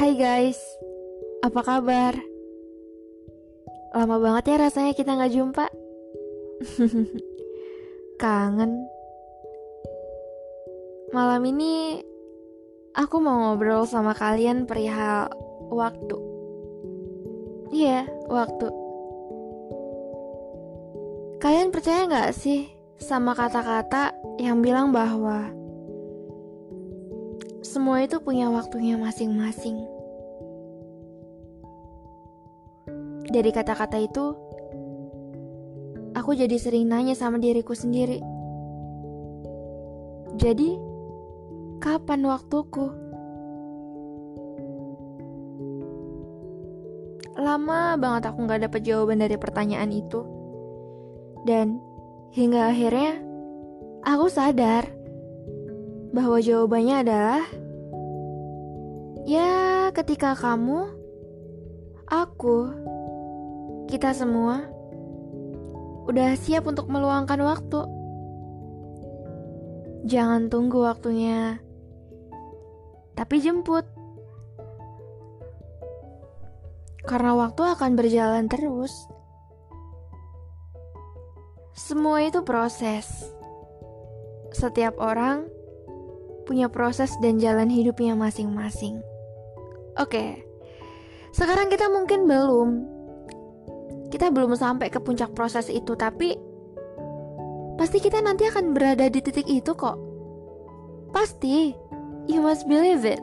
Hai guys, apa kabar? Lama banget ya rasanya kita nggak jumpa. Kangen. Malam ini aku mau ngobrol sama kalian perihal waktu. Iya, waktu. Kalian percaya nggak sih sama kata-kata yang bilang bahwa semua itu punya waktunya masing-masing. Dari kata-kata itu, aku jadi sering nanya sama diriku sendiri. Jadi, kapan waktuku? Lama banget aku gak dapet jawaban dari pertanyaan itu. Dan hingga akhirnya, aku sadar bahwa jawabannya adalah ya, ketika kamu, aku, kita semua udah siap untuk meluangkan waktu. Jangan tunggu waktunya, tapi jemput. Karena waktu akan berjalan terus. Semua itu proses. Setiap orang punya proses dan jalan hidupnya masing-masing. Oke, sekarang kita mungkin belum, kita belum sampai ke puncak proses itu, tapi pasti kita nanti akan berada di titik itu kok. Pasti, you must believe it.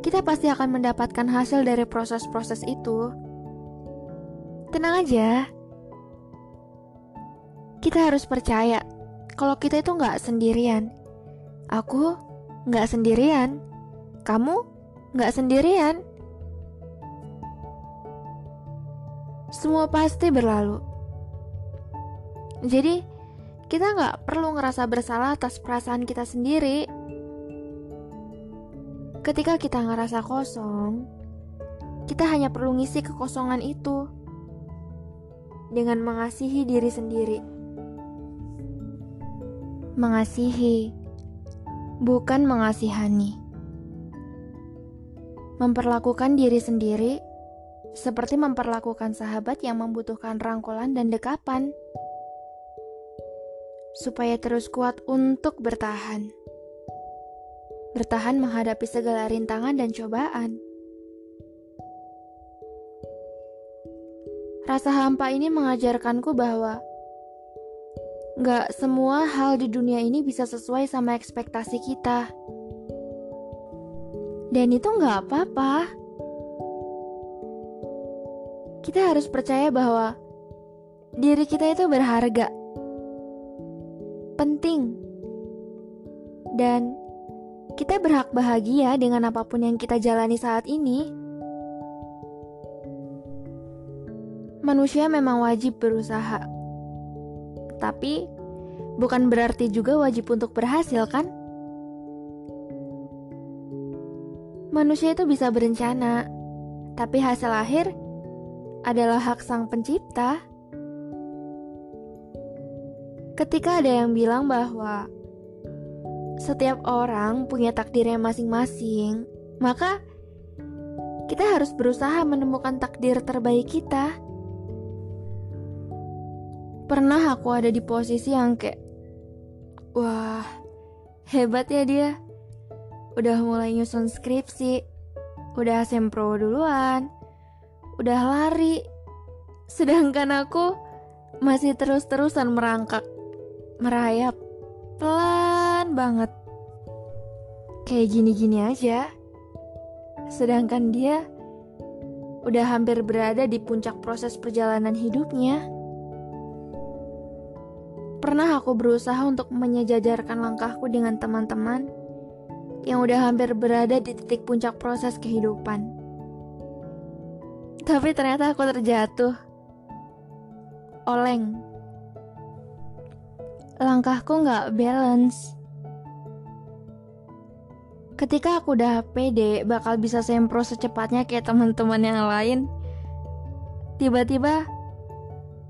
Kita pasti akan mendapatkan hasil dari proses-proses itu. Tenang aja, kita harus percaya kalau kita itu nggak sendirian. Aku nggak sendirian. Kamu nggak sendirian. Semua pasti berlalu. Jadi, kita nggak perlu ngerasa bersalah atas perasaan kita sendiri. Ketika kita ngerasa kosong, kita hanya perlu ngisi kekosongan itu dengan mengasihi diri sendiri. Mengasihi bukan mengasihani. Memperlakukan diri sendiri seperti memperlakukan sahabat yang membutuhkan rangkulan dan dekapan, supaya terus kuat untuk bertahan. Bertahan menghadapi segala rintangan dan cobaan. Rasa hampa ini mengajarkanku bahwa Gak semua hal di dunia ini bisa sesuai sama ekspektasi kita. Dan itu gak apa-apa. Kita harus percaya bahwa diri kita itu berharga, penting, dan kita berhak bahagia dengan apa pun yang kita jalani saat ini. Manusia memang wajib berusaha tapi bukan berarti juga wajib untuk berhasil kan? Manusia itu bisa berencana, tapi hasil akhir adalah hak sang pencipta. Ketika ada yang bilang bahwa setiap orang punya takdirnya masing-masing, maka kita harus berusaha menemukan takdir terbaik kita. Pernah aku ada di posisi yang kayak Wah, hebat ya dia Udah mulai nyusun skripsi. Udah sempro duluan. Udah lari. Sedangkan aku masih terus-terusan merangkak Merayap. Pelan banget. Kayak gini-gini aja. Sedangkan dia udah hampir berada di puncak proses perjalanan hidupnya. Pernah aku berusaha untuk menyejajarkan langkahku dengan teman-teman yang udah hampir berada di titik puncak proses kehidupan. Tapi ternyata aku terjatuh. Oleng. Langkahku nggak balance. Ketika aku udah pede bakal bisa sempro secepatnya kayak teman-teman yang lain, tiba-tiba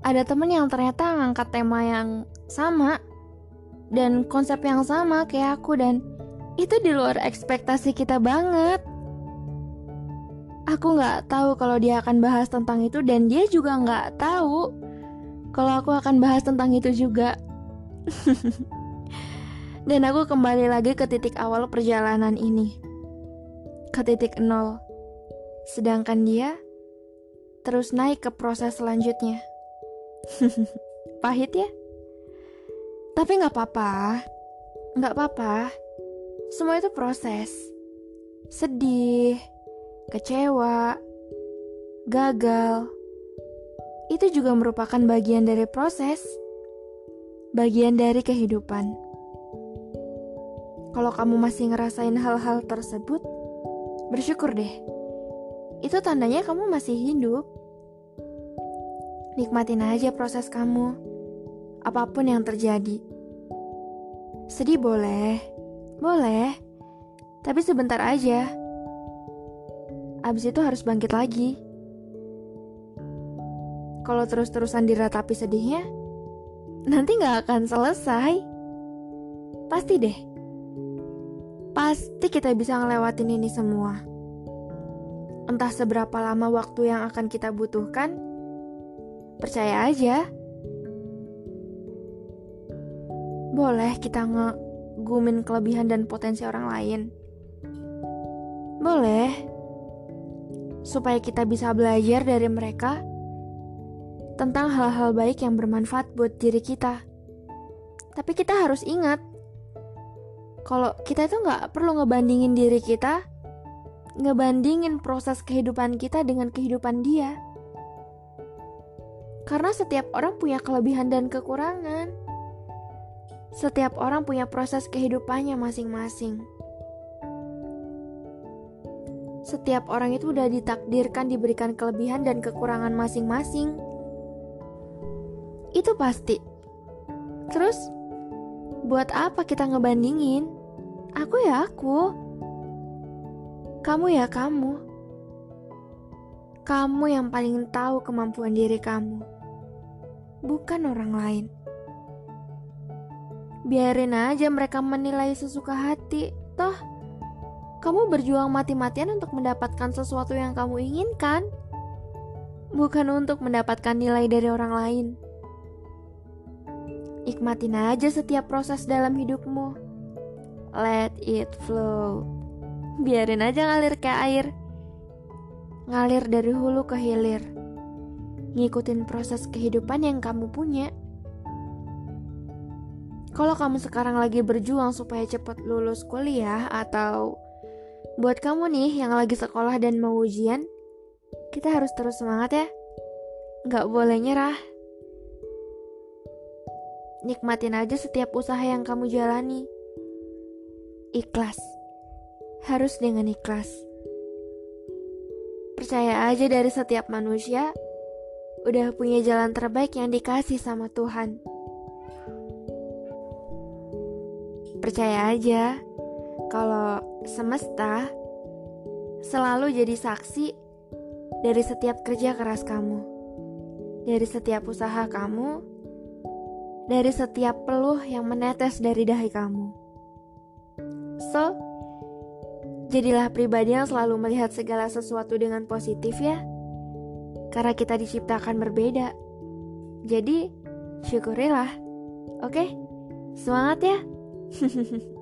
ada temen yang ternyata ngangkat tema yang sama dan konsep yang sama kayak aku dan itu di luar ekspektasi kita banget. Aku nggak tahu kalau dia akan bahas tentang itu dan dia juga nggak tahu kalau aku akan bahas tentang itu juga. dan aku kembali lagi ke titik awal perjalanan ini. Ke titik nol. Sedangkan dia terus naik ke proses selanjutnya. Pahit ya? Tapi nggak apa-apa. Nggak apa-apa. Semua itu proses. Sedih, kecewa, gagal. Itu juga merupakan bagian dari proses. Bagian dari kehidupan. Kalau kamu masih ngerasain hal-hal tersebut, bersyukur deh. Itu tandanya kamu masih hidup. Nikmatin aja proses kamu. Apa pun yang terjadi. Sedih boleh, boleh, tapi sebentar aja. Abis itu harus bangkit lagi. Kalau terus-terusan diratapi sedihnya, nanti gak akan selesai. Pasti deh. Pasti kita bisa ngelewatin ini semua. Entah seberapa lama waktu yang akan kita butuhkan, percaya aja Boleh kita ngegumin kelebihan dan potensi orang lain. Boleh. Supaya kita bisa belajar dari mereka tentang hal-hal baik yang bermanfaat buat diri kita. Tapi kita harus ingat, kalau kita itu nggak perlu ngebandingin diri kita, ngebandingin proses kehidupan kita dengan kehidupan dia. Karena setiap orang punya kelebihan dan kekurangan. Setiap orang punya proses kehidupannya masing-masing. Setiap orang itu udah ditakdirkan diberikan kelebihan dan kekurangan masing-masing. Itu pasti. Terus, buat apa kita ngebandingin? Aku ya aku. Kamu ya kamu. Kamu yang paling tahu kemampuan diri kamu. Bukan orang lain. Biarin aja mereka menilai sesuka hati. Toh, kamu berjuang mati-matian untuk mendapatkan sesuatu yang kamu inginkan, bukan untuk mendapatkan nilai dari orang lain. Nikmatin aja setiap proses dalam hidupmu. Let it flow. Biarin aja ngalir kayak air. Ngalir dari hulu ke hilir. Ngikutin proses kehidupan yang kamu punya. Kalau kamu sekarang lagi berjuang supaya cepat lulus kuliah atau buat kamu nih yang lagi sekolah dan mau ujian, kita harus terus semangat ya. Gak boleh nyerah. Nikmatin aja setiap usaha yang kamu jalani. Ikhlas. Harus dengan ikhlas. Percaya aja dari setiap manusia udah punya jalan terbaik yang dikasih sama Tuhan. Percaya aja kalau semesta selalu jadi saksi dari setiap kerja keras kamu, dari setiap usaha kamu, dari setiap peluh yang menetes dari dahi kamu. So, jadilah pribadi yang selalu melihat segala sesuatu dengan positif ya. Karena kita diciptakan berbeda. Jadi, syukurilah. Oke? Semangat ya! 哼哼哼。